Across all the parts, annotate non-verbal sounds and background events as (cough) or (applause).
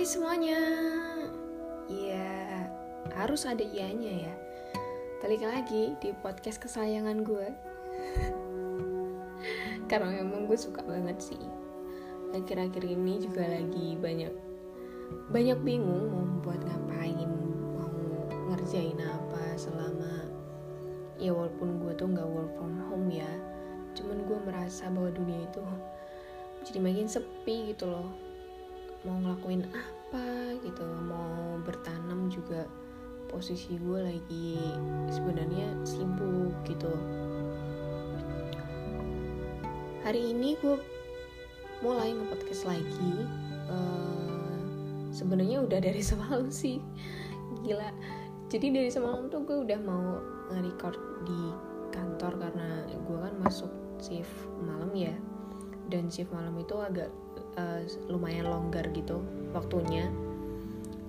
Hai semuanya. Ya harus ada ianya ya. Balik lagi di podcast kesayangan gue. (laughs) Karena memang gue suka banget sih. Akhir-akhir ini juga lagi banyak Banyak bingung mau buat ngapain Mau ngerjain apa selama Ya walaupun gue tuh gak work from home ya Cuman gue merasa bahwa dunia itu jadi makin sepi gitu loh mau ngelakuin apa gitu mau bertanam juga posisi gue lagi sebenarnya sibuk gitu. Hari ini gue mulai nge-podcast lagi. Uh, sebenarnya udah dari (laughs) semalam sih. Gila. Jadi dari semalam tuh gue udah mau nge-record di kantor karena gue kan masuk shift malam ya. Dan shift malam itu agak uh, lumayan longgar gitu waktunya.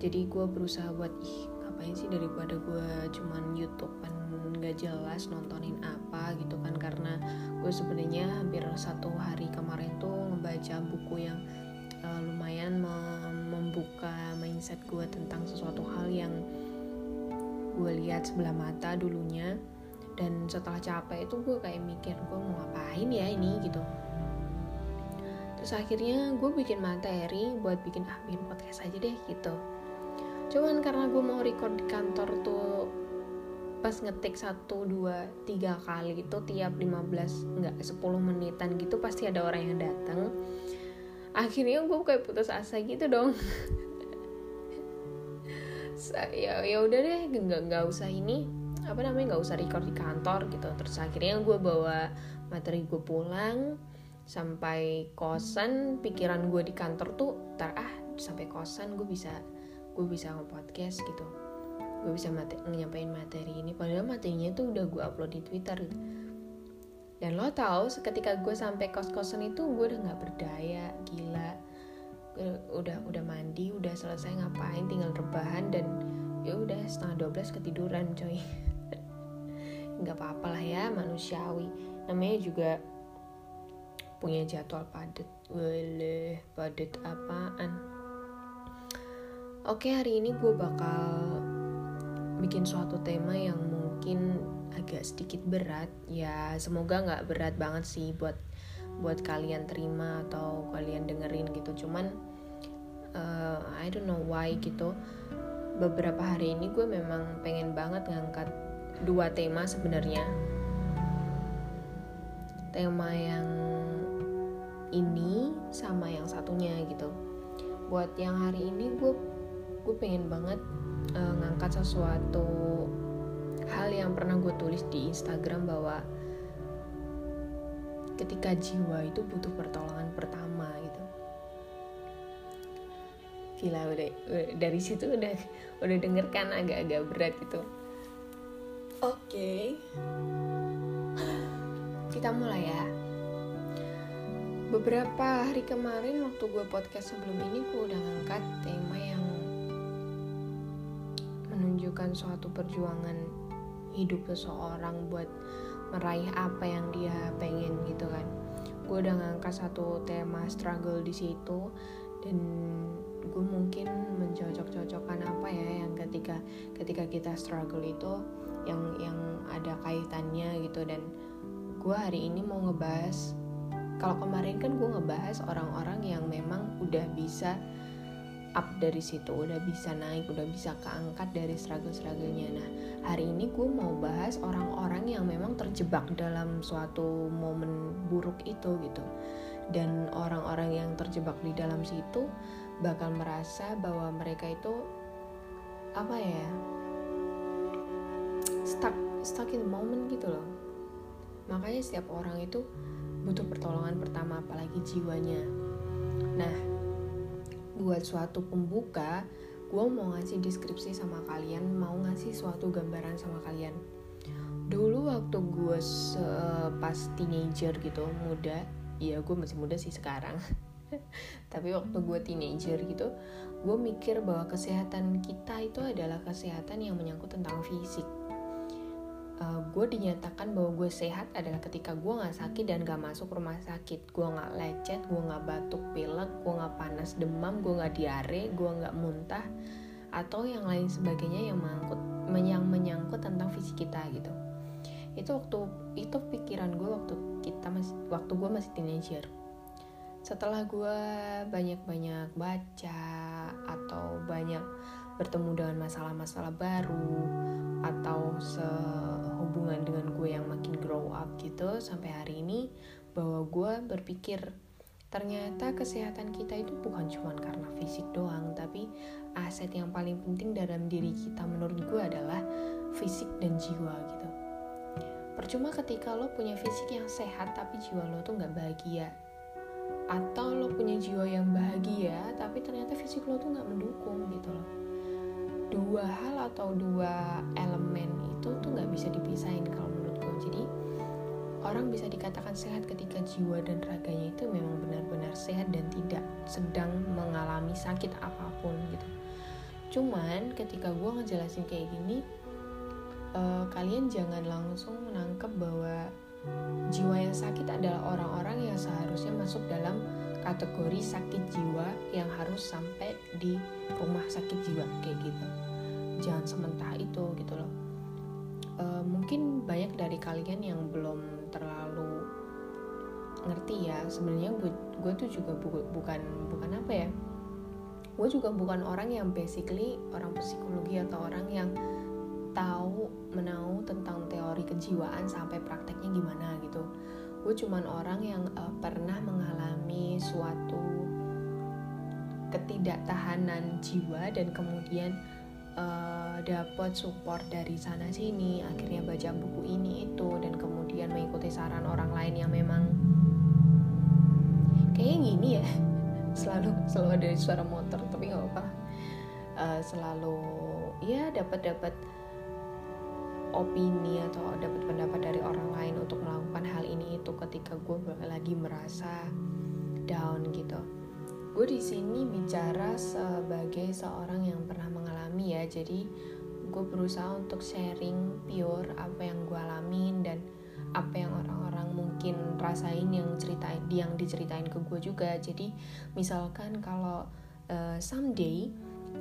Jadi gue berusaha buat ih ngapain sih daripada gue cuman YouTube kan nggak jelas nontonin apa gitu kan. Karena gue sebenarnya hampir satu hari kemarin tuh ngebaca buku yang uh, lumayan membuka mindset gue tentang sesuatu hal yang gue lihat sebelah mata dulunya. Dan setelah capek itu gue kayak mikir gue mau ngapain ya ini? Gitu terus akhirnya gue bikin materi buat bikin ah bikin podcast aja deh gitu. Cuman karena gue mau record di kantor tuh pas ngetik satu dua tiga kali itu tiap 15 enggak 10 menitan gitu pasti ada orang yang datang. Akhirnya gue kayak putus asa gitu dong. (laughs) Ya ya udah deh nggak nggak usah ini apa namanya nggak usah record di kantor gitu. Terus akhirnya gue bawa materi gue pulang sampai kosan pikiran gue di kantor tuh tar ah sampai kosan gue bisa gue bisa nge-podcast gitu. Gue bisa mate nyampein materi ini. Padahal materinya tuh udah gue upload di twitter. Dan lo tau seketika gue sampai kos-kosan itu gue udah nggak berdaya gila. Udah udah mandi udah selesai ngapain tinggal rebahan dan ya udah setengah 12 ketiduran coy. (laughs) Nggak apa-apa lah ya manusiawi. Namanya juga punya jadwal padat. Boleh padat apaan? Oke hari ini gue bakal bikin suatu tema yang mungkin agak sedikit berat. Ya semoga nggak berat banget sih buat buat kalian terima atau kalian dengerin gitu. Cuman uh, I don't know why gitu. Beberapa hari ini gue memang pengen banget ngangkat dua tema sebenarnya. Tema yang ini sama yang satunya gitu. Buat yang hari ini gue gue pengen banget uh, ngangkat sesuatu hal yang pernah gue tulis di Instagram bahwa ketika jiwa itu butuh pertolongan pertama gitu. Gila udah, dari situ udah udah denger kan agak-agak berat gitu. Oke. Okay. kita mulai ya beberapa hari kemarin waktu gue podcast sebelum ini gue udah ngangkat tema yang menunjukkan suatu perjuangan hidup seseorang buat meraih apa yang dia pengen gitu kan. Gue udah ngangkat satu tema struggle di situ dan gue mungkin mencocok-cocokkan apa ya yang ketika ketika kita struggle itu yang yang ada kaitannya gitu. Dan gue hari ini mau ngebahas kalau kemarin kan gue ngebahas orang-orang yang memang udah bisa up dari situ udah bisa naik udah bisa keangkat dari struggle-strugglenya. Nah hari ini gue mau bahas orang-orang yang memang terjebak dalam suatu momen buruk itu gitu. Dan orang-orang yang terjebak di dalam situ bakal merasa bahwa mereka itu apa ya stuck stuck in the moment gitu loh. Makanya setiap orang itu butuh pertolongan pertama apalagi jiwanya. Nah buat suatu pembuka gue mau ngasih deskripsi sama kalian mau ngasih suatu gambaran sama kalian. Dulu waktu gue pas teenager gitu muda ya gue masih muda sih sekarang. (laughs) Tapi waktu gue teenager gitu gue mikir bahwa kesehatan kita itu adalah kesehatan yang menyangkut tentang fisik uh, gue dinyatakan bahwa gue sehat adalah ketika gue nggak sakit dan gak masuk rumah sakit. Gue nggak lecet gue nggak batuk pilek gue nggak panas demam gue nggak diare gue nggak muntah atau yang lain sebagainya yang menyangkut yang menyangkut tentang fisik kita gitu. Itu waktu itu pikiran gue waktu kita masih waktu gue masih teenager. Setelah gue banyak-banyak baca atau banyak bertemu dengan masalah-masalah baru atau sehubungan dengan gue yang makin grow up gitu sampai hari ini bahwa gue berpikir ternyata kesehatan kita itu bukan cuma karena fisik doang tapi aset yang paling penting dalam diri kita menurut gue adalah fisik dan jiwa gitu. Percuma ketika lo punya fisik yang sehat tapi jiwa lo tuh nggak bahagia. Atau lo punya jiwa yang bahagia tapi ternyata fisik lo tuh nggak mendukung gitu loh dua hal atau dua elemen itu tuh nggak bisa dipisahin kalau menurut gue jadi orang bisa dikatakan sehat ketika jiwa dan raganya itu memang benar-benar sehat dan tidak sedang mengalami sakit apa pun gitu. Cuman ketika gue ngejelasin kayak gini uh, kalian jangan langsung menangkap bahwa jiwa yang sakit adalah orang-orang yang seharusnya masuk dalam kategori sakit jiwa yang harus sampai di rumah sakit jiwa kayak gitu. Jangan sementara itu gitu loh. E, mungkin banyak dari kalian yang belum terlalu ngerti ya sebenarnya gue tuh juga bu, bukan bukan apa ya gue juga bukan orang yang basically orang psikologi atau orang yang tahu menau tentang teori kejiwaan sampai prakteknya gimana gitu. Gue cuman orang yang uh, pernah mengalami suatu ketidaktahanan jiwa dan kemudian uh, dapat support dari sana sini akhirnya baca buku ini itu dan kemudian mengikuti saran orang lain yang memang kayaknya gini ya (laughs) selalu selalu ada suara motor tapi nggak apa uh, selalu ya dapat dapat opini atau dapat pendapat dari orang lain untuk melakukan hal ini itu ketika gue lagi merasa down gitu gue di sini bicara sebagai seorang yang pernah mengalami ya. Jadi gue berusaha untuk sharing pure apa yang gue alamin dan apa yang orang-orang mungkin rasain yang ceritain yang diceritain ke gue juga. Jadi misalkan kalau uh, someday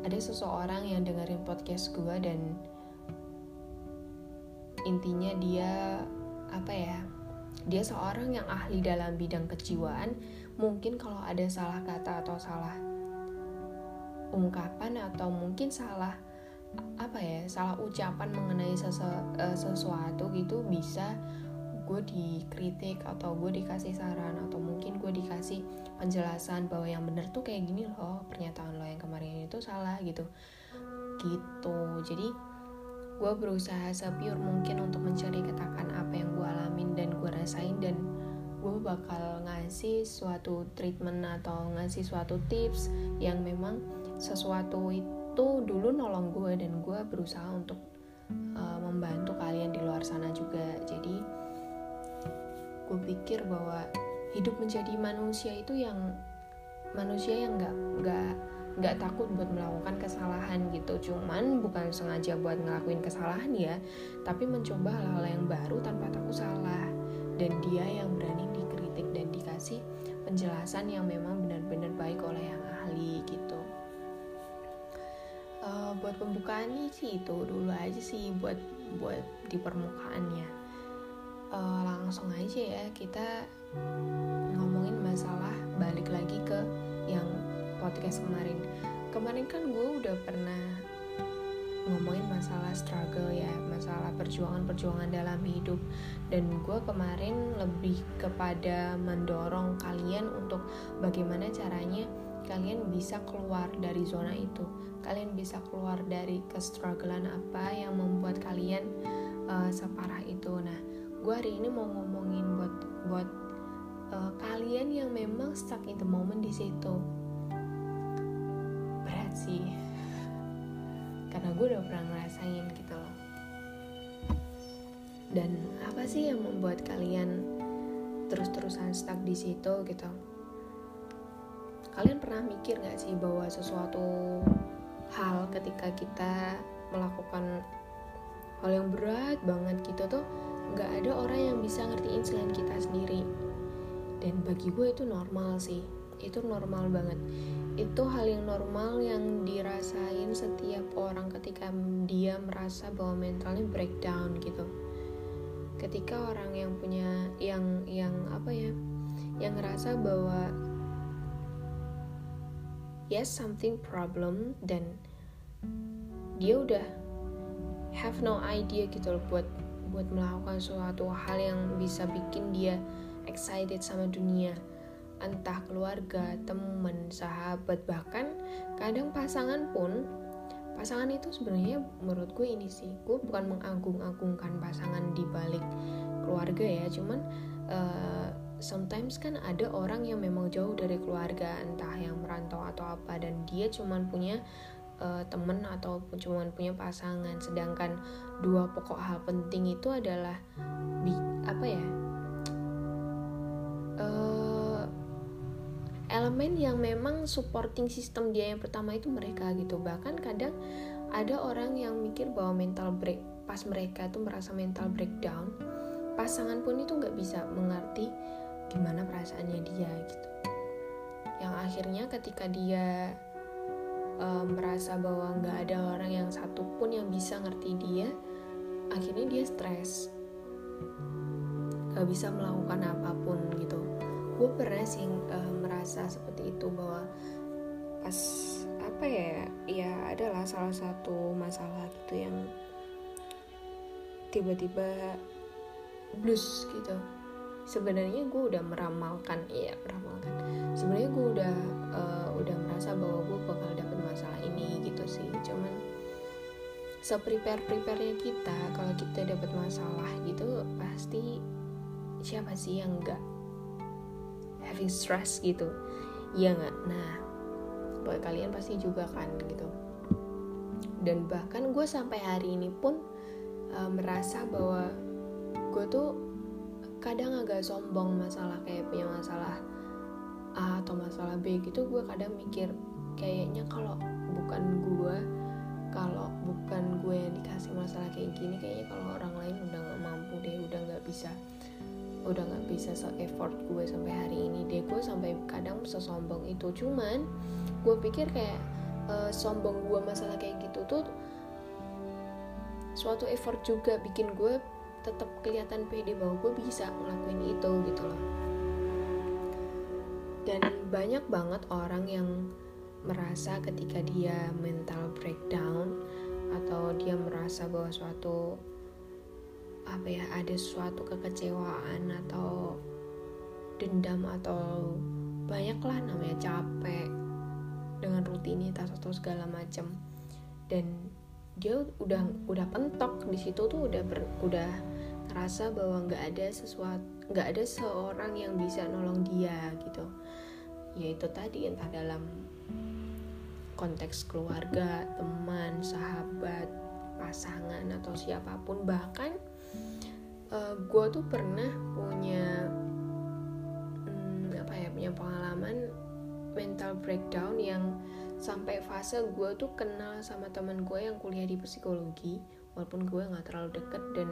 ada seseorang yang dengerin podcast gue dan intinya dia apa ya dia seorang yang ahli dalam bidang kejiwaan mungkin kalau ada salah kata atau salah ungkapan atau mungkin salah apa ya salah ucapan mengenai sesu, uh, sesuatu gitu bisa gue dikritik atau gue dikasih saran atau mungkin gue dikasih penjelasan bahwa yang bener tuh kayak gini loh pernyataan lo yang kemarin itu salah gitu. Gitu. Jadi gue berusaha sepure mungkin untuk menceritakan apa yang gue alamin dan gue rasain dan gue bakal ngasih suatu treatment atau ngasih suatu tips yang memang sesuatu itu dulu nolong gue dan gue berusaha untuk uh, membantu kalian di luar sana juga. Jadi gue pikir bahwa hidup menjadi manusia itu yang manusia yang nggak nggak nggak takut buat melakukan kesalahan gitu. Cuman bukan sengaja buat ngelakuin kesalahan ya tapi mencoba hal-hal yang baru tanpa takut salah dan dia yang berani dikritik dan dikasih penjelasan yang memang benar-benar baik oleh yang ahli gitu. Uh, buat pembukaan sih itu dulu aja sih buat buat di permukaannya uh, langsung aja ya kita ngomongin masalah balik lagi ke yang podcast kemarin. Kemarin kan gue udah pernah ngomongin masalah struggle ya masalah perjuangan-perjuangan dalam hidup. Dan gue kemarin lebih kepada mendorong kalian untuk bagaimana caranya kalian bisa keluar dari zona itu. Kalian bisa keluar dari kestrugglean apa yang membuat kalian uh, separah itu. Nah gue hari ini mau ngomongin buat buat uh, kalian yang memang stuck in the moment di situ. Sih karena gue udah pernah ngerasain gitu loh. Dan apa sih yang membuat kalian terus-terusan stuck di situ gitu? Kalian pernah mikir gak sih bahwa sesuatu hal ketika kita melakukan hal yang berat banget gitu tuh nggak ada orang yang bisa ngertiin selain kita sendiri? Dan bagi gue itu normal sih. Itu normal banget itu hal yang normal yang dirasain setiap orang ketika dia merasa bahwa mentalnya breakdown gitu. Ketika orang yang punya yang yang apa ya yang ngerasa bahwa yes something problem dan dia udah have no idea gitu loh buat buat melakukan suatu hal yang bisa bikin dia excited sama dunia entah keluarga, teman, sahabat, bahkan kadang pasangan pun pasangan itu sebenarnya menurut gue ini sih gue bukan mengagung-agungkan pasangan di balik keluarga ya cuman uh, sometimes kan ada orang yang memang jauh dari keluarga entah yang merantau atau apa dan dia cuman punya uh, temen ataupun cuman punya pasangan. Sedangkan dua pokok hal penting itu adalah bi apa ya uh, elemen yang memang supporting system dia yang pertama itu mereka gitu. Bahkan kadang ada orang yang mikir bahwa mental break pas mereka itu merasa mental breakdown pasangan pun itu nggak bisa mengerti gimana perasaannya dia gitu. Yang akhirnya ketika dia uh, merasa bahwa nggak ada orang yang satu pun yang bisa ngerti dia akhirnya dia stres. Gak bisa melakukan apa pun gitu gue pernah sih uh, merasa seperti itu bahwa pas apa ya ya adalah salah satu masalah gitu yang tiba-tiba blues gitu. Sebenarnya gue udah meramalkan iya meramalkan. Sebenarnya gue udah uh, udah merasa bahwa gue bakal dapet masalah ini gitu sih. Cuman seprepare preparenya kita kalau kita dapat masalah gitu pasti siapa sih yang enggak having stress gitu. Iya nggak? Nah buat kalian pasti juga kan gitu. Dan bahkan gue sampai hari ini pun uh, merasa bahwa gue tuh kadang agak sombong masalah kayak punya masalah A atau masalah B gitu gue kadang mikir kayaknya kalau bukan gue kalau bukan gue yang dikasih masalah kayak gini kayaknya kalau orang lain udah nggak mampu deh udah nggak bisa udah nggak bisa se effort gue sampai hari ini. Deh gue sampai kadang sesombong itu. Cuman gue pikir kayak uh, sombong gue masalah kayak gitu tuh suatu effort juga bikin gue tetap kelihatan pede bahwa gue bisa ngelakuin itu gitu loh. Dan banyak banget orang yang merasa ketika dia mental breakdown atau dia merasa bahwa suatu apa ya ada suatu kekecewaan atau dendam atau banyaklah namanya capek dengan rutinitas atau segala macam dan dia udah udah pentok di situ tuh udah ber, udah ngerasa bahwa nggak ada sesuatu nggak ada seorang yang bisa nolong dia gitu. Yaitu tadi entah dalam konteks keluarga teman sahabat pasangan atau siapa pun bahkan uh, eh, gue tuh pernah punya hmm, apa ya punya pengalaman mental breakdown yang sampai fase gue tuh kenal sama teman gue yang kuliah di psikologi walaupun gue nggak terlalu deket dan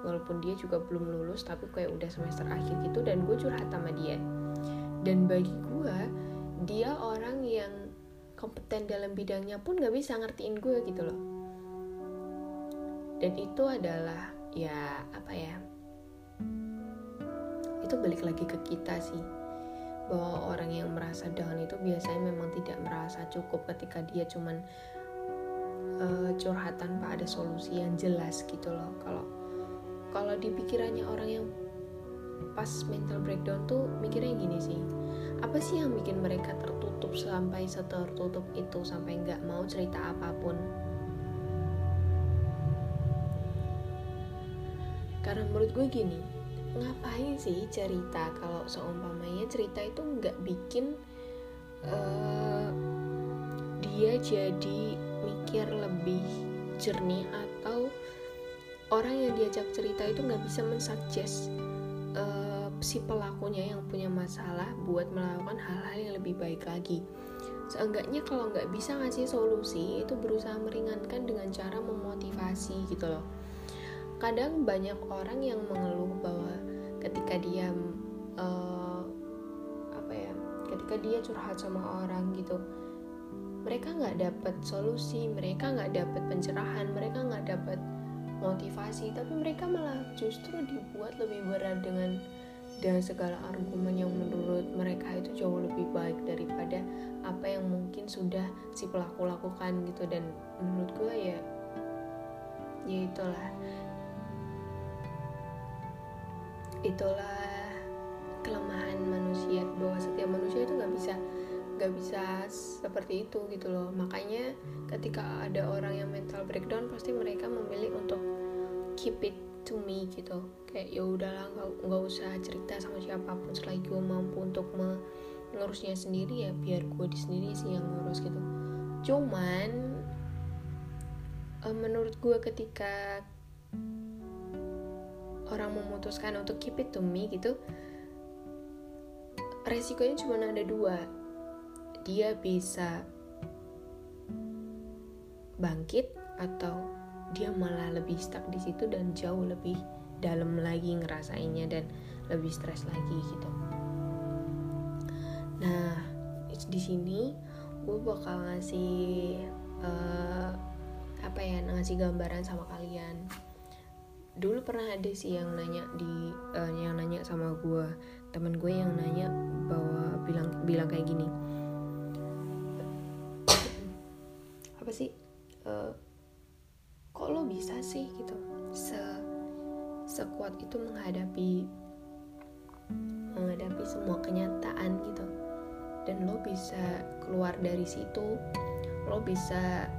walaupun dia juga belum lulus tapi kayak udah semester akhir gitu dan gue curhat sama dia. Dan bagi gue dia orang yang kompeten dalam bidangnya pun gak bisa ngertiin gue gitu loh. Dan itu adalah ya apa ya itu balik lagi ke kita sih. Bahwa orang yang merasa down itu biasanya memang tidak merasa cukup ketika dia cuman uh, curhat tanpa ada solusi yang jelas gitu loh. Kalau kalau di pikirannya orang yang pas mental breakdown tuh mikirnya gini sih apa sih yang bikin mereka tertutup sampai setertutup itu sampai nggak mau cerita apa pun karena menurut gue gini ngapain sih cerita kalau seumpamanya cerita itu nggak bikin uh, dia jadi mikir lebih jernih atau orang yang diajak cerita itu nggak bisa mensuggest uh, si pelakunya yang punya masalah buat melakukan hal-hal yang lebih baik lagi. Seenggaknya kalau nggak bisa ngasih solusi itu berusaha meringankan dengan cara memotivasi gitu loh kadang banyak orang yang mengeluh bahwa ketika dia uh, apa ya ketika dia curhat sama orang gitu mereka nggak dapat solusi mereka nggak dapat pencerahan mereka nggak dapat motivasi tapi mereka malah justru dibuat lebih berat dengan dengan segala argumen yang menurut mereka itu jauh lebih baik daripada apa yang mungkin sudah si pelaku lakukan gitu. Dan menurut gue ya ya itulah itulah kelemahan manusia bahwa setiap manusia itu nggak bisa nggak bisa seperti itu gitu loh. Makanya ketika ada orang yang mental breakdown pasti mereka memilih untuk keep it to me gitu. Kayak ya udahlah nggak usah cerita sama siapa pun selagi gue mampu untuk mengurusnya sendiri ya biar gue di sendiri sih yang ngurus gitu. Cuman uh, menurut gue ketika orang memutuskan untuk keep it to me gitu resikonya cuma ada dua. Dia bisa bangkit atau dia malah lebih stuck di situ dan jauh lebih dalam lagi ngerasainnya dan lebih stres lagi gitu. Nah di sini gue bakal ngasih uh, apa ya ngasih gambaran sama kalian dulu pernah ada sih yang nanya di uh, yang nanya sama gue temen gue yang nanya bahwa bilang bilang kayak gini. Apa sih? Uh, kok lo bisa sih gitu? Se sekuat itu menghadapi menghadapi semua kenyataan gitu. Dan lo bisa keluar dari situ lo bisa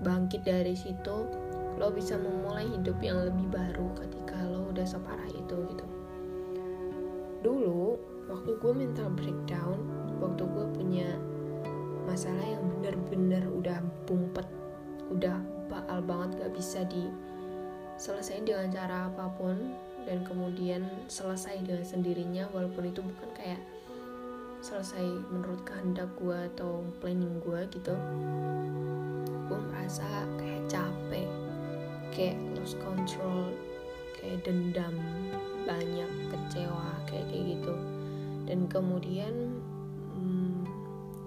bangkit dari situ lo bisa memulai hidup yang lebih baru ketika lo udah separah itu gitu. Dulu waktu gue mental breakdown waktu gue punya masalah yang bener-bener udah bumpet udah baal banget gak bisa di selesai dengan cara apa pun dan kemudian selesai dengan sendirinya walaupun itu bukan kayak selesai menurut kehendak gue atau planning gue gitu. Gue merasa kayak capek kayak lost control kayak dendam banyak kecewa kayak kayak gitu. Dan kemudian hmm,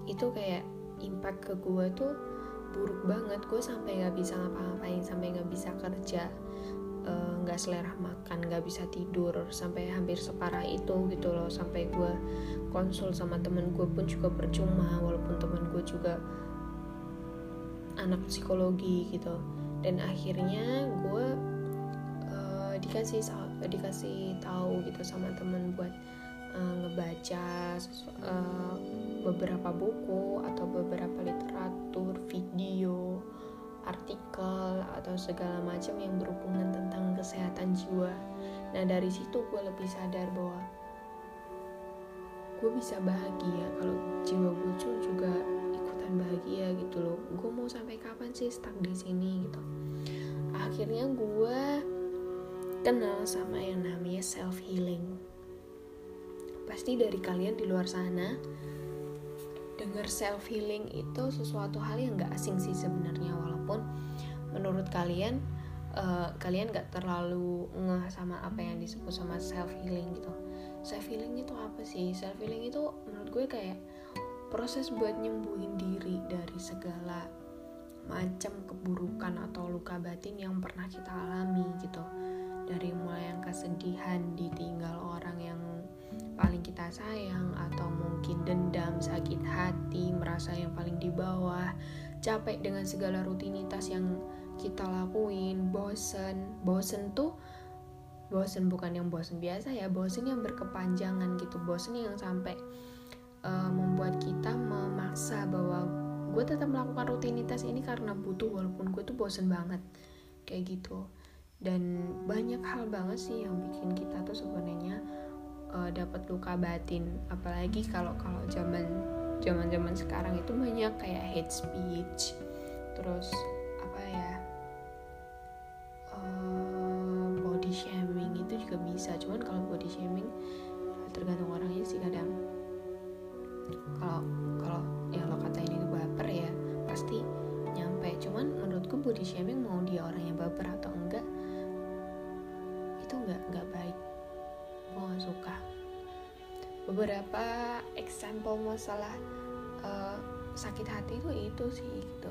itu kayak impact ke gue tuh buruk banget. Gue sampai nggak bisa ngapa-ngapain sampai nggak bisa kerja eh, nggak uh, selera makan nggak bisa tidur sampai hampir separah itu gitu loh. Sampai gue konsul sama temen gue pun juga percuma walaupun temen gue juga anak psikologi gitu dan akhirnya gue uh, dikasih dikasih tahu gitu sama temen buat uh, ngebaca uh, beberapa buku atau beberapa literatur video artikel atau segala macam yang berhubungan tentang kesehatan jiwa. Nah dari situ gue lebih sadar bahwa gue bisa bahagia kalau jiwa gue juga ikutan bahagia gitu loh. Gue mau sampai kapan sih stuck di sini gitu? Akhirnya gue kenal sama yang namanya self healing pasti dari kalian di luar sana dengar self healing itu sesuatu hal yang gak asing sih sebenarnya. Walaupun menurut kalian uh, kalian gak terlalu ngeh sama apa yang disebut sama self healing gitu. Self healing itu apa sih? Self healing itu menurut gue kayak proses buat nyembuhin diri dari segala macam keburukan atau luka batin yang pernah kita alami gitu. Dari mulai yang kesedihan ditinggal orang yang paling kita sayang atau mungkin dendam sakit hati merasa yang paling di bawah capek dengan segala rutinitas yang kita lakuin bosen. Bosen tuh bosen bukan yang bosen biasa ya bosen yang berkepanjangan gitu. Bosen yang sampai uh, membuat kita memaksa bahwa gue tetap melakukan rutinitas ini karena butuh walaupun gue tuh bosen banget. Kayak gitu. Dan banyak hal banget sih yang bikin kita tuh sebenarnya uh, dapat luka batin. Apalagi kalau kalau zaman zaman zaman sekarang itu banyak kayak hate speech. Terus apa ya masalah uh, sakit hati itu itu sih gitu.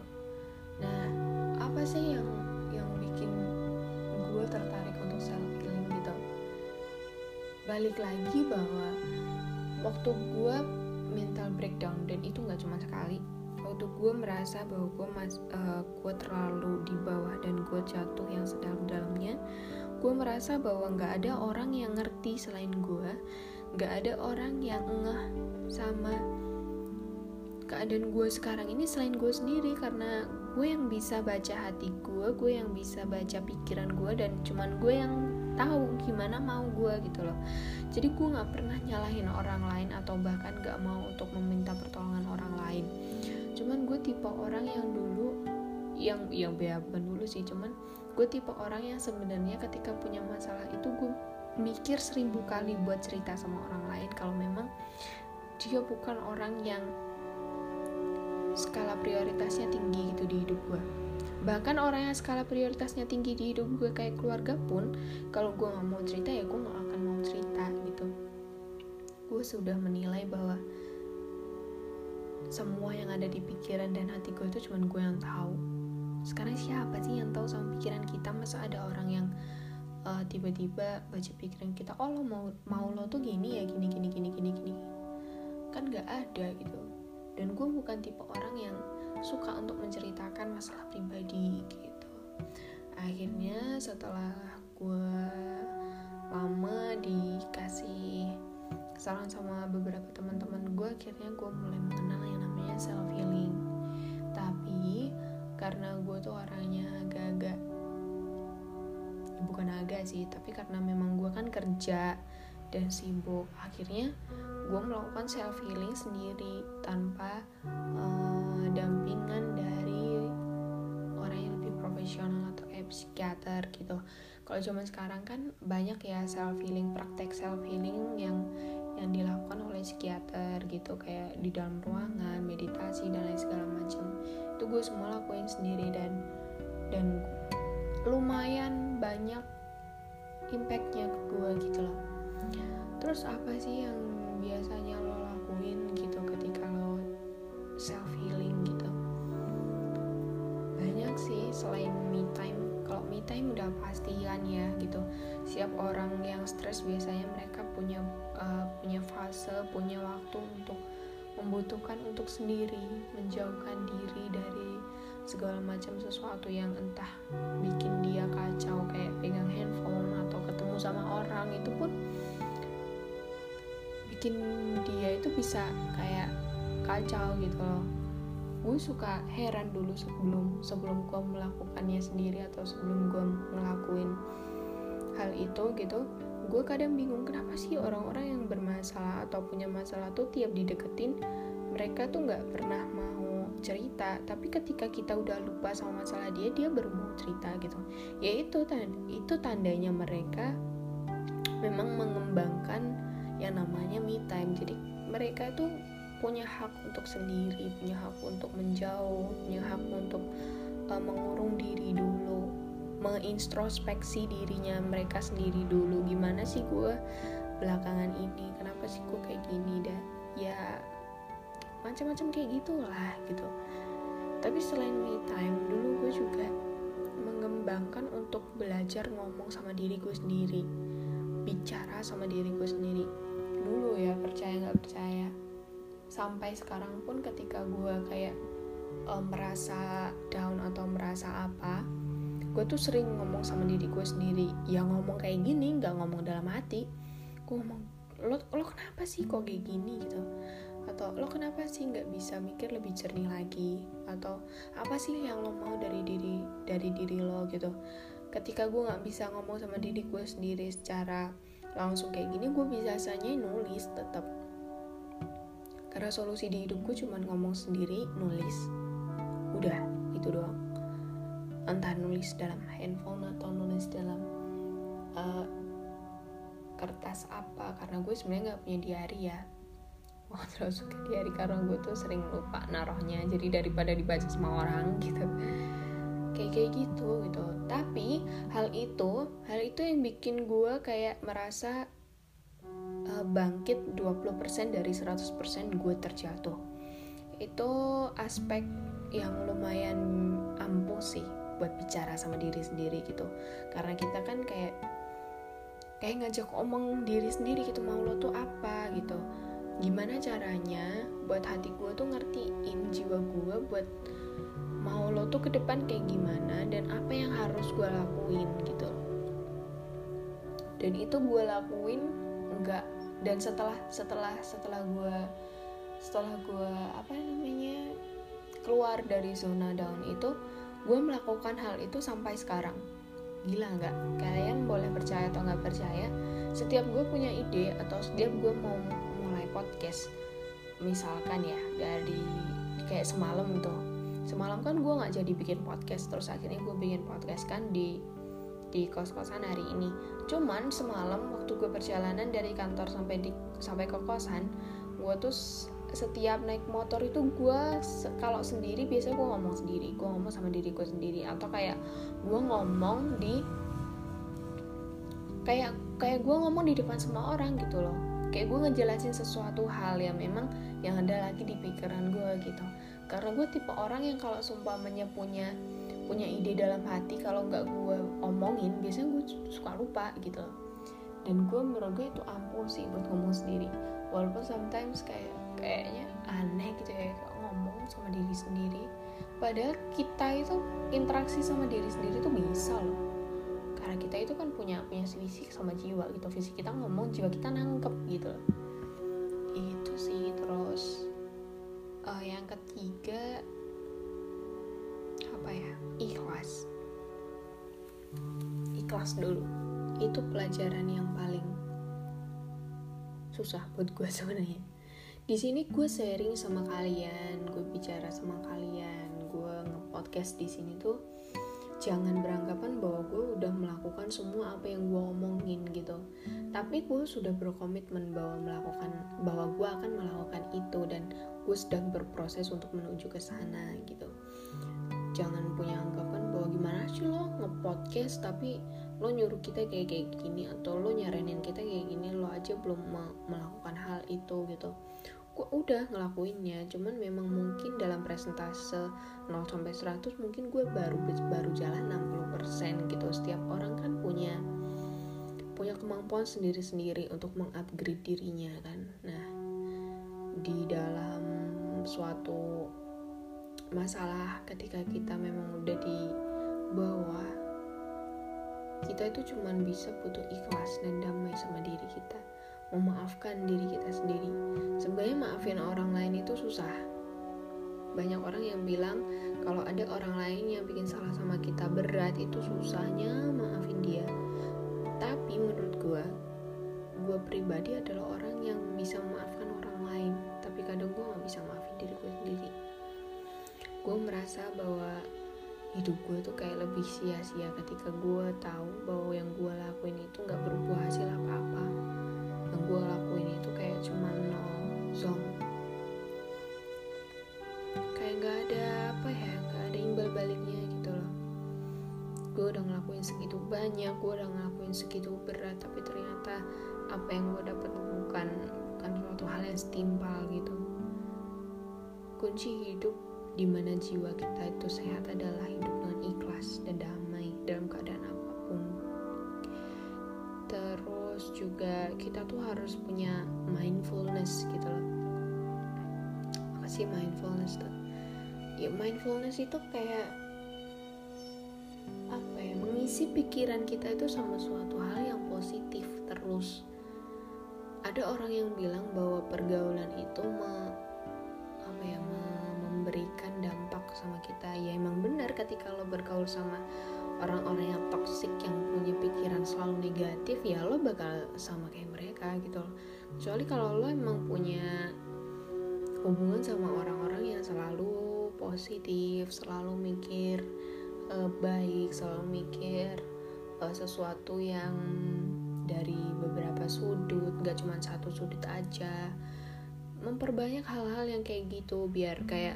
Nah apa sih yang yang bikin gue tertarik untuk self healing gitu? Balik lagi bahwa waktu gue mental breakdown dan itu nggak cuma sekali waktu gue merasa bahwa gue mas uh, gue terlalu di bawah dan gue jatuh yang sedalam-dalamnya gue merasa bahwa nggak ada orang yang ngerti selain gue nggak ada orang yang ngeh sama keadaan gue sekarang ini selain gue sendiri karena gue yang bisa baca hati gue gue yang bisa baca pikiran gue dan cuman gue yang tahu gimana mau gue gitu loh. Jadi gue nggak pernah nyalahin orang lain atau bahkan nggak mau untuk meminta pertolongan orang lain. Cuman gue tipe orang yang dulu yang yang bukan dulu sih cuman gue tipe orang yang sebenarnya ketika punya masalah itu gue mikir seribu kali buat cerita sama orang lain. Kalau memang dia bukan orang yang skala prioritasnya tinggi gitu di hidup gue bahkan orang yang skala prioritasnya tinggi di hidup gue kayak keluarga pun kalau gue nggak mau cerita ya gue nggak akan mau cerita gitu. Gue sudah menilai bahwa semua yang ada di pikiran dan hati gue itu cuma gue yang tahu. Sekarang siapa sih yang tahu sama pikiran kita? Masa ada orang yang uh, tiba-tiba baca pikiran kita oh lo mau mau lo tuh gini ya gini gini gini gini gini. Kan nggak ada gitu dan gue bukan tipe orang yang suka untuk menceritakan masalah pribadi gitu. Akhirnya setelah gue lama dikasih saran sama beberapa teman-teman gue akhirnya gue mulai mengenal yang namanya self healing tapi karena gue tuh orangnya agak-agak bukan agak sih tapi karena memang gue kan kerja dan sibuk akhirnya gue melakukan self healing sendiri tanpa uh, dampingan dari orang yang lebih profesional atau kayak psikiater gitu. Kalau zaman sekarang kan banyak ya self healing praktek self healing yang yang dilakukan oleh psikiater gitu. Kayak di dalam ruangan meditasi dan lain segala macam. Itu gue semua lakuin sendiri dan dan lumayan banyak impactnya ke gue gitu loh. Terus apa sih yang biasanya lo lakuin gitu ketika lo self healing gitu? Banyak sih selain me time. Kalau me time udah pastian ya gitu. Siap orang yang stres biasanya mereka punya uh, punya fase punya waktu untuk membutuhkan untuk sendiri menjauhkan diri dari segala macam sesuatu yang entah bikin dia kacau kayak pegang handphone atau ketemu sama orang itu pun bikin dia itu bisa kayak kacau gitu loh. Gue suka heran dulu sebelum sebelum gue melakukannya sendiri atau sebelum gue ngelakuin hal itu gitu. Gue kadang bingung kenapa sih orang-orang yang bermasalah atau punya masalah tuh tiap dideketin mereka tuh nggak pernah mau cerita. Tapi ketika kita udah lupa sama masalah dia dia baru mau cerita gitu. Ya itu itu tandanya mereka memang mengembangkan yang namanya me time. Jadi mereka tuh punya hak untuk sendiri punya hak untuk menjauh punya hak untuk uh, mengurung diri dulu mengintrospeksi dirinya mereka sendiri dulu. Gimana sih gue belakangan ini? Kenapa sih gue kayak gini? Dan ya macam-macam kayak gitulah gitu. Tapi selain me time dulu gue juga mengembangkan untuk belajar ngomong sama diri gue sendiri bicara sama diri gue sendiri dulu ya percaya nggak percaya. Sampai sekarang pun ketika gue kayak um, merasa down atau merasa apa gue tuh sering ngomong sama diri gue sendiri. Ya ngomong kayak gini nggak ngomong dalam hati. Gue ngomong lo lo kenapa sih kok kayak gini? Gitu. Atau lo kenapa sih nggak bisa mikir lebih jernih lagi? Atau apa sih yang lo mau dari diri dari diri lo? Gitu. Ketika gue nggak bisa ngomong sama diri gue sendiri secara langsung kayak gini gue biasanya nulis tetap karena solusi di hidup gue cuma ngomong sendiri nulis. Udah itu doang. Entah nulis dalam handphone atau nulis dalam uh, kertas apa karena gue sebenarnya nggak punya diary ya. Gue terus suka diary karena gue tuh sering lupa naruhnya. Jadi daripada dibaca sama orang gitu kayak kayak gitu gitu. Tapi hal itu hal itu yang bikin gue kayak merasa uh, bangkit 20% dari 100% gue terjatuh. Itu aspek yang lumayan ampuh sih buat bicara sama diri sendiri gitu. Karena kita kan kayak kayak ngajak omong diri sendiri gitu mau lo tuh apa? gitu. Gimana caranya buat hati gue tuh ngertiin jiwa gue buat mau lo tuh ke depan kayak gimana dan apa yang harus gue lakuin gitu. Dan itu gue lakuin enggak dan setelah setelah setelah gue setelah gue apa namanya keluar dari zona down itu gue melakukan hal itu sampai sekarang. Gila nggak? Kalian boleh percaya atau nggak percaya setiap gue punya ide atau setiap gue mau mulai podcast misalkan ya dari kayak semalam itu semalam kan gue nggak jadi bikin podcast terus akhirnya gue bikin podcast kan di di kos-kosan hari ini. Cuman semalam waktu gue perjalanan dari kantor sampai di sampai ke kosan gue tuh setiap naik motor itu gue kalau sendiri biasanya gue ngomong sendiri. Gue ngomong sama diri gue sendiri. Atau kayak gue ngomong di kayak kayak gue ngomong di depan semua orang gitu loh. Kayak gue ngejelasin sesuatu hal yang memang yang ada lagi di pikiran gue gitu karena gue tipe orang yang kalau sumpah punya punya ide dalam hati kalau nggak gue omongin biasanya gue suka lupa gitu. Loh dan gue menurut gue itu ampuh sih buat ngomong sendiri. Walaupun sometimes kayak kayaknya aneh gitu ya ngomong sama diri sendiri. Padahal kita itu interaksi sama diri sendiri tuh bisa loh. Karena kita itu kan punya punya fisik sama jiwa gitu. Fisik kita ngomong jiwa kita nangkep gitu loh. Itu sih terus uh, yang ketiga apa ya? Ikhlas. Ikhlas dulu. Itu pelajaran yang paling susah buat gue (laughs) sebenarnya. Di sini gue sharing sama kalian gue bicara sama kalian gue ngepodcast di sini tuh jangan beranggapan bahwa gue udah melakukan semua apa yang gue omongin gitu tapi gue sudah berkomitmen bahwa melakukan bahwa gue akan melakukan itu dan gue sedang berproses untuk menuju ke sana gitu. Jangan punya anggapan bahwa gimana sih lo nge-podcast tapi lo nyuruh kita kayak kayak gini atau lo nyaranin kita kayak gini lo aja belum melakukan hal itu gitu. Gue udah ngelakuinnya cuman memang mungkin dalam presentase 0 sampai 100 mungkin gue baru baru jalan 60% gitu. Setiap orang kan punya punya kemampuan sendiri-sendiri untuk mengupgrade dirinya kan? Nah di dalam suatu masalah ketika kita memang udah di bawah kita itu cuma bisa butuh ikhlas dan damai sama diri kita. Memaafkan diri kita sendiri. Sebenarnya maafin orang lain itu susah. Banyak orang yang bilang kalau ada orang lain yang bikin salah sama kita berat itu susahnya maafin dia gue pribadi adalah orang yang bisa memaafkan orang lain. Tapi kadang gue gak bisa maafin diri gue sendiri. Gue merasa bahwa hidup gue tuh kayak lebih sia-sia ketika gue tahu bahwa yang gue lakuin itu nggak berbuah hasil apa-apa. Yang gue lakuin itu kayak cuma nol zong udah ngelakuin segitu banyak gue udah ngelakuin segitu berat tapi ternyata apa yang gue dapat bukan bukan suatu hal yang setimpal gitu kunci hidup di mana jiwa kita itu sehat adalah hidup dengan ikhlas dan damai dalam keadaan apa pun. Terus juga kita tuh harus punya mindfulness gitu loh. Apa sih mindfulness tuh? Ya mindfulness itu kayak mengisi pikiran kita itu sama suatu hal yang positif terus. Ada orang yang bilang bahwa pergaulan itu me, apa ya me, memberikan dampak sama kita ya emang benar ketika lo bergaul sama orang-orang yang toksik yang punya pikiran selalu negatif ya lo bakal sama kayak mereka gitu loh kecuali kalau lo emang punya hubungan sama orang-orang yang selalu positif selalu mikir uh, baik selalu mikir uh, sesuatu yang dari beberapa sudut gak cuma satu sudut aja. Memperbanyak hal-hal yang kayak gitu biar kayak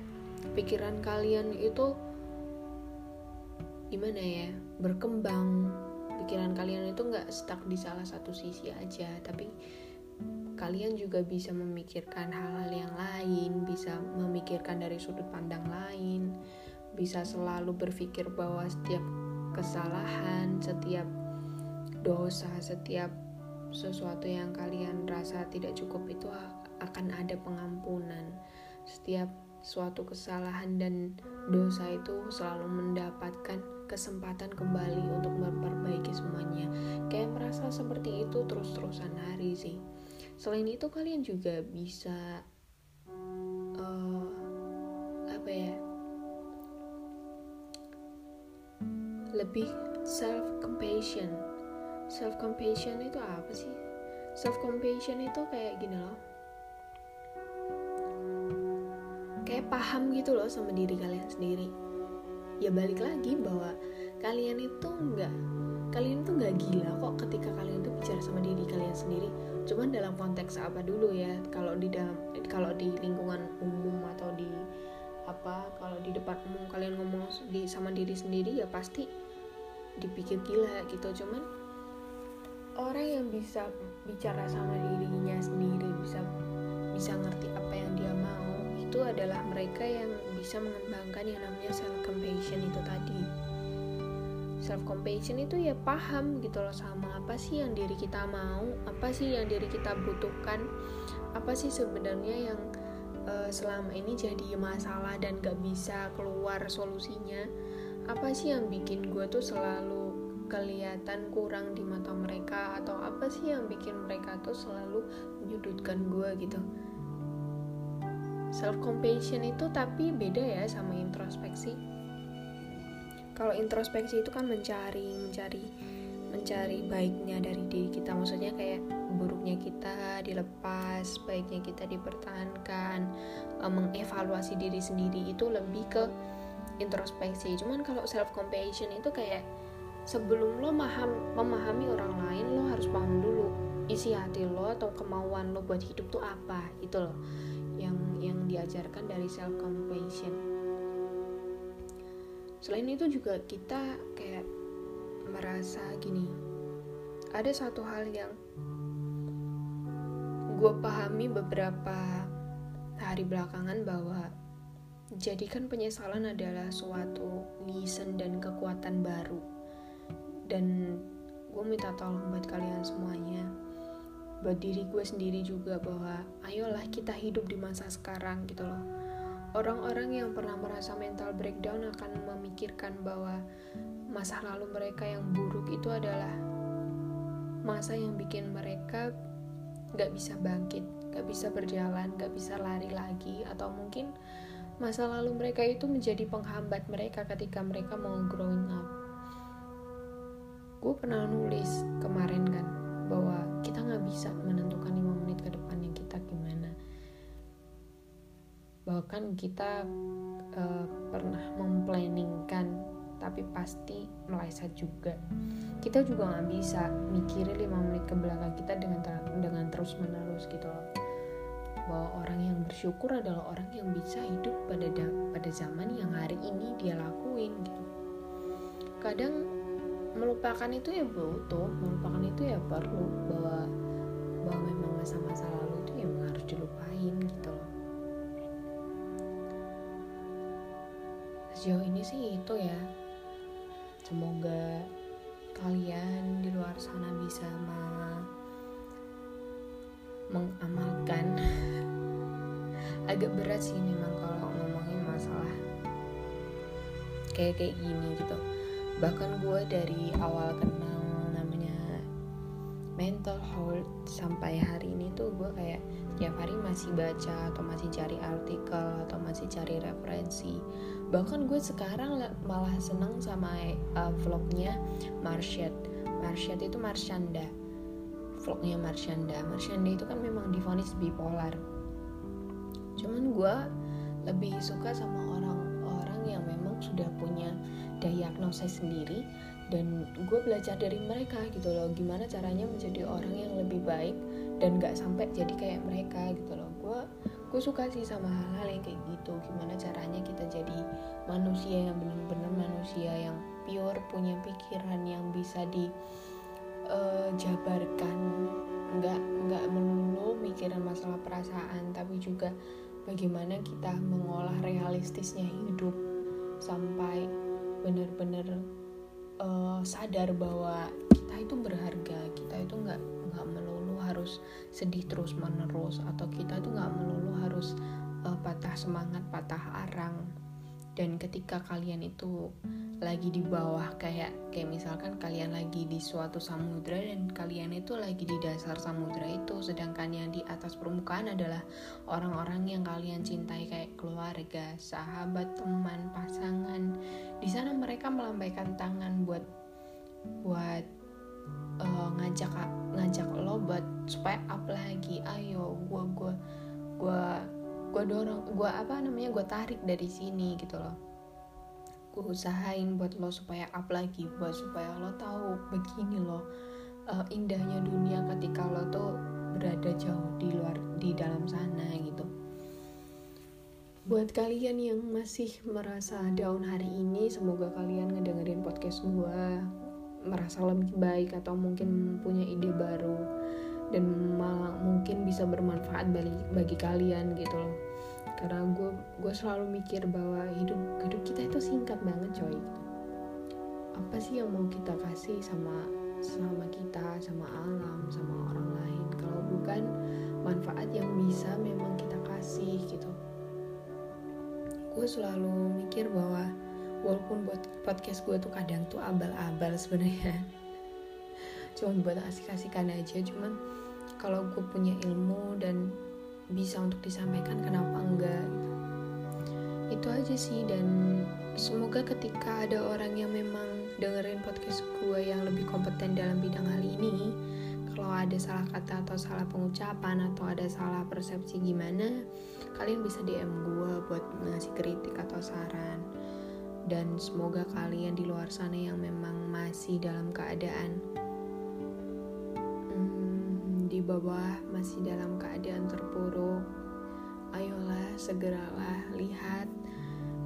pikiran kalian itu gimana ya berkembang. Pikiran kalian itu nggak stuck di salah satu sisi aja tapi kalian juga bisa memikirkan hal-hal yang lain bisa memikirkan dari sudut pandang lain bisa selalu berpikir bahwa setiap kesalahan setiap dosa setiap sesuatu yang kalian rasa tidak cukup itu akan ada pengampunan. Setiap suatu kesalahan dan dosa itu selalu mendapatkan kesempatan kembali untuk memperbaiki semuanya. Kayak merasa seperti itu terus-terusan hari sih. Selain itu kalian juga bisa uh, apa ya lebih self compassion self compassion itu apa sih? Self compassion itu kayak gini loh. Kayak paham gitu loh sama diri kalian sendiri. Ya balik lagi bahwa kalian itu enggak kalian itu nggak gila kok ketika kalian itu bicara sama diri kalian sendiri. Cuman dalam konteks apa dulu ya? Kalau di dalam kalau di lingkungan umum apa kalau di depan umum kalian ngomong di sama diri sendiri ya pasti dipikir gila gitu. Cuman orang yang bisa bicara sama dirinya sendiri bisa bisa ngerti apa yang dia mau itu adalah mereka yang bisa mengembangkan yang namanya self compassion itu tadi. Self compassion itu ya paham gitu loh sama apa sih yang diri kita mau apa sih yang diri kita butuhkan apa sih sebenarnya yang uh, selama ini jadi masalah dan gak bisa keluar solusinya apa sih yang bikin gue tuh selalu kelihatan kurang di mata mereka? Atau apa sih yang bikin mereka tuh selalu menyudutkan gue gitu? Self compassion itu tapi beda ya sama introspeksi. Kalau introspeksi itu kan mencari mencari mencari baiknya dari diri kita. Maksudnya kayak buruknya kita dilepas baiknya kita dipertahankan eh, mengevaluasi diri sendiri itu lebih ke introspeksi. Cuman kalau self compassion itu kayak sebelum lo maham, memahami orang lain lo harus paham dulu isi hati lo atau kemauan lo buat hidup tuh apa itu loh. Yang yang diajarkan dari self compassion selain itu juga kita kayak merasa gini ada satu hal yang gue pahami beberapa hari belakangan bahwa jadikan penyesalan adalah suatu reason dan kekuatan baru. Dan gue minta tolong buat kalian semuanya buat diri gue sendiri juga bahwa ayolah kita hidup di masa sekarang gitu loh. Orang-orang yang pernah merasa mental breakdown akan memikirkan bahwa masa lalu mereka yang buruk itu adalah masa yang bikin mereka gak bisa bangkit, gak bisa berjalan, gak bisa lari lagi, atau mungkin masa lalu mereka itu menjadi penghambat mereka ketika mereka mau growing up. Gue pernah nulis kemarin kan, bahwa kita nggak bisa menentukan lima menit ke depannya kita gimana. Bahkan kita uh, pernah memplanningkan tapi pasti meleset juga. Kita juga nggak bisa mikirin lima menit ke belakang kita dengan dengan terus menerus gitu loh bahwa orang yang bersyukur adalah orang yang bisa hidup pada pada zaman yang hari ini dia lakuin gitu. Kadang melupakan itu ya butuh melupakan itu ya perlu bahwa bahwa memang masa-masa lalu itu ya harus dilupain gitu loh. Sejauh ini sih itu ya. Semoga kalian di luar sana bisa mengamalkan. Agak berat sih memang kalau ngomongin masalah kayak kayak gini gitu. Bahkan gue dari awal kenal namanya mental health sampai hari ini tuh gue kayak tiap hari masih baca atau masih cari artikel atau masih cari referensi. Bahkan gue sekarang malah seneng sama uh, vlognya Marsyad Marsyad itu Marsyanda vlognya Marsyanda Marsyanda itu kan memang difonis bipolar. Cuman gue lebih suka sama orang-orang yang memang sudah punya diagnosis sendiri dan gue belajar dari mereka gitu loh. Gimana caranya menjadi orang yang lebih baik dan gak sampai jadi kayak mereka gitu loh. Gue gue suka sih sama hal-hal yang kayak gitu. Gimana caranya kita jadi manusia yang benar-benar manusia yang pure punya pikiran yang bisa di uh, jabarkan. Nggak nggak melulu mikirin masalah perasaan tapi juga bagaimana kita mengolah realistisnya hidup sampai benar-benar uh, sadar bahwa kita itu berharga. Kita itu nggak nggak melulu harus sedih terus menerus atau kita itu nggak melulu harus uh, patah semangat patah arang dan ketika kalian itu lagi di bawah kayak kayak misalkan kalian lagi di suatu samudra dan kalian itu lagi di dasar samudra itu sedangkan yang di atas permukaan adalah orang-orang yang kalian cintai kayak keluarga, sahabat, teman, pasangan. Di sana mereka melambaikan tangan buat buat uh, ngajak ngajak lo buat supaya up lagi. Ayo, gua gua gua gua dorong, gua apa namanya? gua tarik dari sini gitu loh gue usahain buat lo supaya up lagi buat supaya lo tahu begini lo uh, indahnya dunia ketika lo tuh berada jauh di luar di dalam sana gitu buat kalian yang masih merasa down hari ini semoga kalian ngedengerin podcast gue merasa lebih baik atau mungkin punya ide baru dan malah mungkin bisa bermanfaat bagi bagi kalian gitu loh. Karena gue gue selalu mikir bahwa hidup hidup kita itu singkat banget coy. Apa sih yang mau kita kasih sama sama kita sama alam sama orang lain? Kalau bukan manfaat yang bisa memang kita kasih gitu. Gue selalu mikir bahwa walaupun buat podcast gue tuh kadang tuh abal-abal sebenarnya. (laughs) Cuma buat asik-asikan aja cuman kalau gue punya ilmu dan bisa untuk disampaikan kenapa enggak itu aja sih. Dan semoga ketika ada orang yang memang dengerin podcast gue yang lebih kompeten dalam bidang hal ini kalau ada salah kata atau salah pengucapan atau ada salah persepsi gimana kalian bisa DM gue buat ngasih kritik atau saran. Dan semoga kalian di luar sana yang memang masih dalam keadaan di bawah masih dalam keadaan terpuruk, ayolah segeralah lihat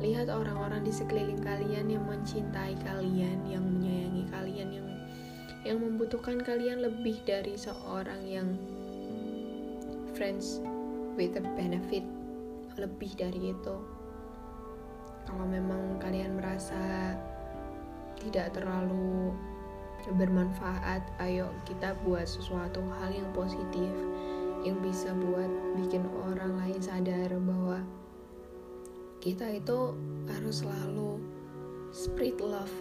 lihat orang-orang di sekeliling kalian yang mencintai kalian, yang menyayangi kalian, yang yang membutuhkan kalian lebih dari seorang yang friends with a benefit lebih dari itu. Kalau memang kalian merasa tidak terlalu bermanfaat ayo kita buat sesuatu hal yang positif yang bisa buat bikin orang lain sadar bahwa kita itu harus selalu spread love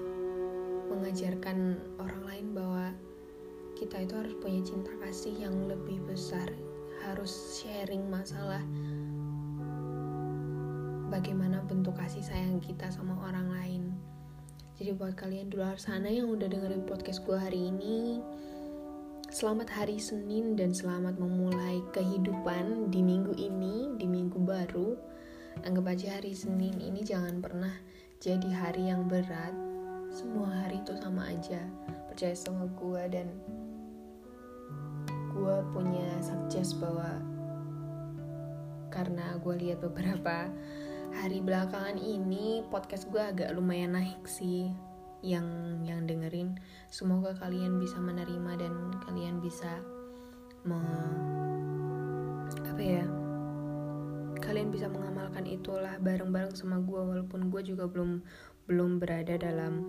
mengajarkan orang lain bahwa kita itu harus punya cinta kasih yang lebih besar harus sharing masalah bagaimana bentuk kasih sayang kita sama orang lain jadi buat kalian di luar sana yang udah dengerin podcast gue hari ini, selamat hari Senin dan selamat memulai kehidupan di minggu ini, di minggu baru. Anggap aja hari Senin ini jangan pernah jadi hari yang berat. Semua hari itu sama aja. Percaya sama gue dan gue punya suggest bahwa karena gue lihat beberapa hari belakangan ini podcast gue agak lumayan naik sih yang yang dengerin. Semoga kalian bisa menerima dan kalian bisa me, apa ya kalian bisa mengamalkan itulah bareng-bareng sama gue walaupun gue juga belum belum berada dalam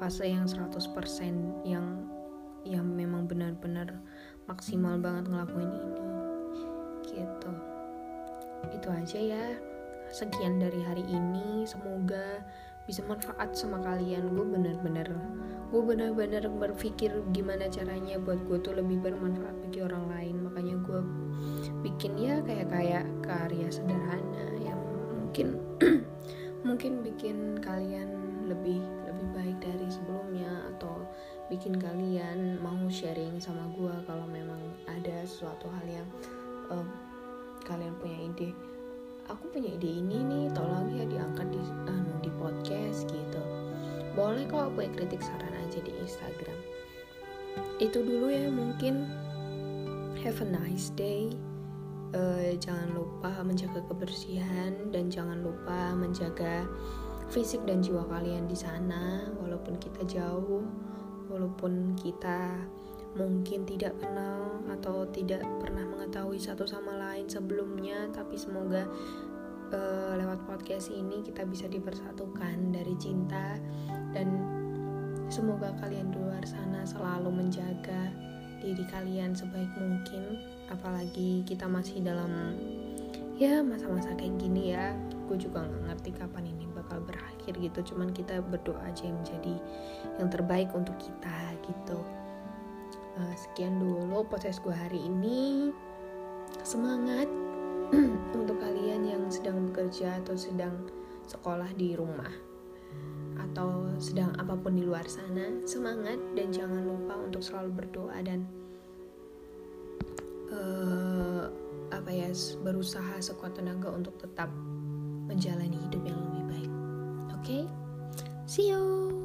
fase yang 100% yang yang memang benar-benar maksimal banget ngelakuin ini. Gitu. Itu aja ya sekian dari hari ini. Semoga bisa manfaat sama kalian. Gue bener-bener gue bener-bener berpikir gimana caranya buat gue tuh lebih bermanfaat bagi orang lain. Makanya gue bikin ya kayak kayak karya sederhana yang mungkin (clears throat) mungkin bikin kalian lebih lebih baik dari sebelumnya atau bikin kalian mau sharing sama gue kalau memang ada sesuatu hal yang um, kalian punya ide aku punya ide ini nih tolong ya diangkat di anu di podcast gitu. Boleh kok punya kritik saran aja di Instagram. Itu dulu ya mungkin. Have a nice day. Uh, jangan lupa menjaga kebersihan dan jangan lupa menjaga fisik dan jiwa kalian di sana walaupun kita jauh walaupun kita mungkin tidak kenal atau tidak pernah mengetahui satu sama lain sebelumnya tapi semoga uh, lewat podcast ini kita bisa dipersatukan dari cinta dan semoga kalian di luar sana selalu menjaga diri kalian sebaik mungkin apalagi kita masih dalam ya masa-masa kayak gini ya. Gue juga nggak ngerti kapan ini bakal berakhir gitu cuman kita berdoa aja yang menjadi yang terbaik untuk kita gitu uh, sekian dulu proses gue hari ini semangat (clears throat) untuk kalian yang sedang bekerja atau sedang sekolah di rumah atau sedang apa pun di luar sana semangat dan jangan lupa untuk selalu berdoa dan uh, apa ya berusaha sekuat tenaga untuk tetap menjalani hidup yang lebih baik. Oke, okay? see you.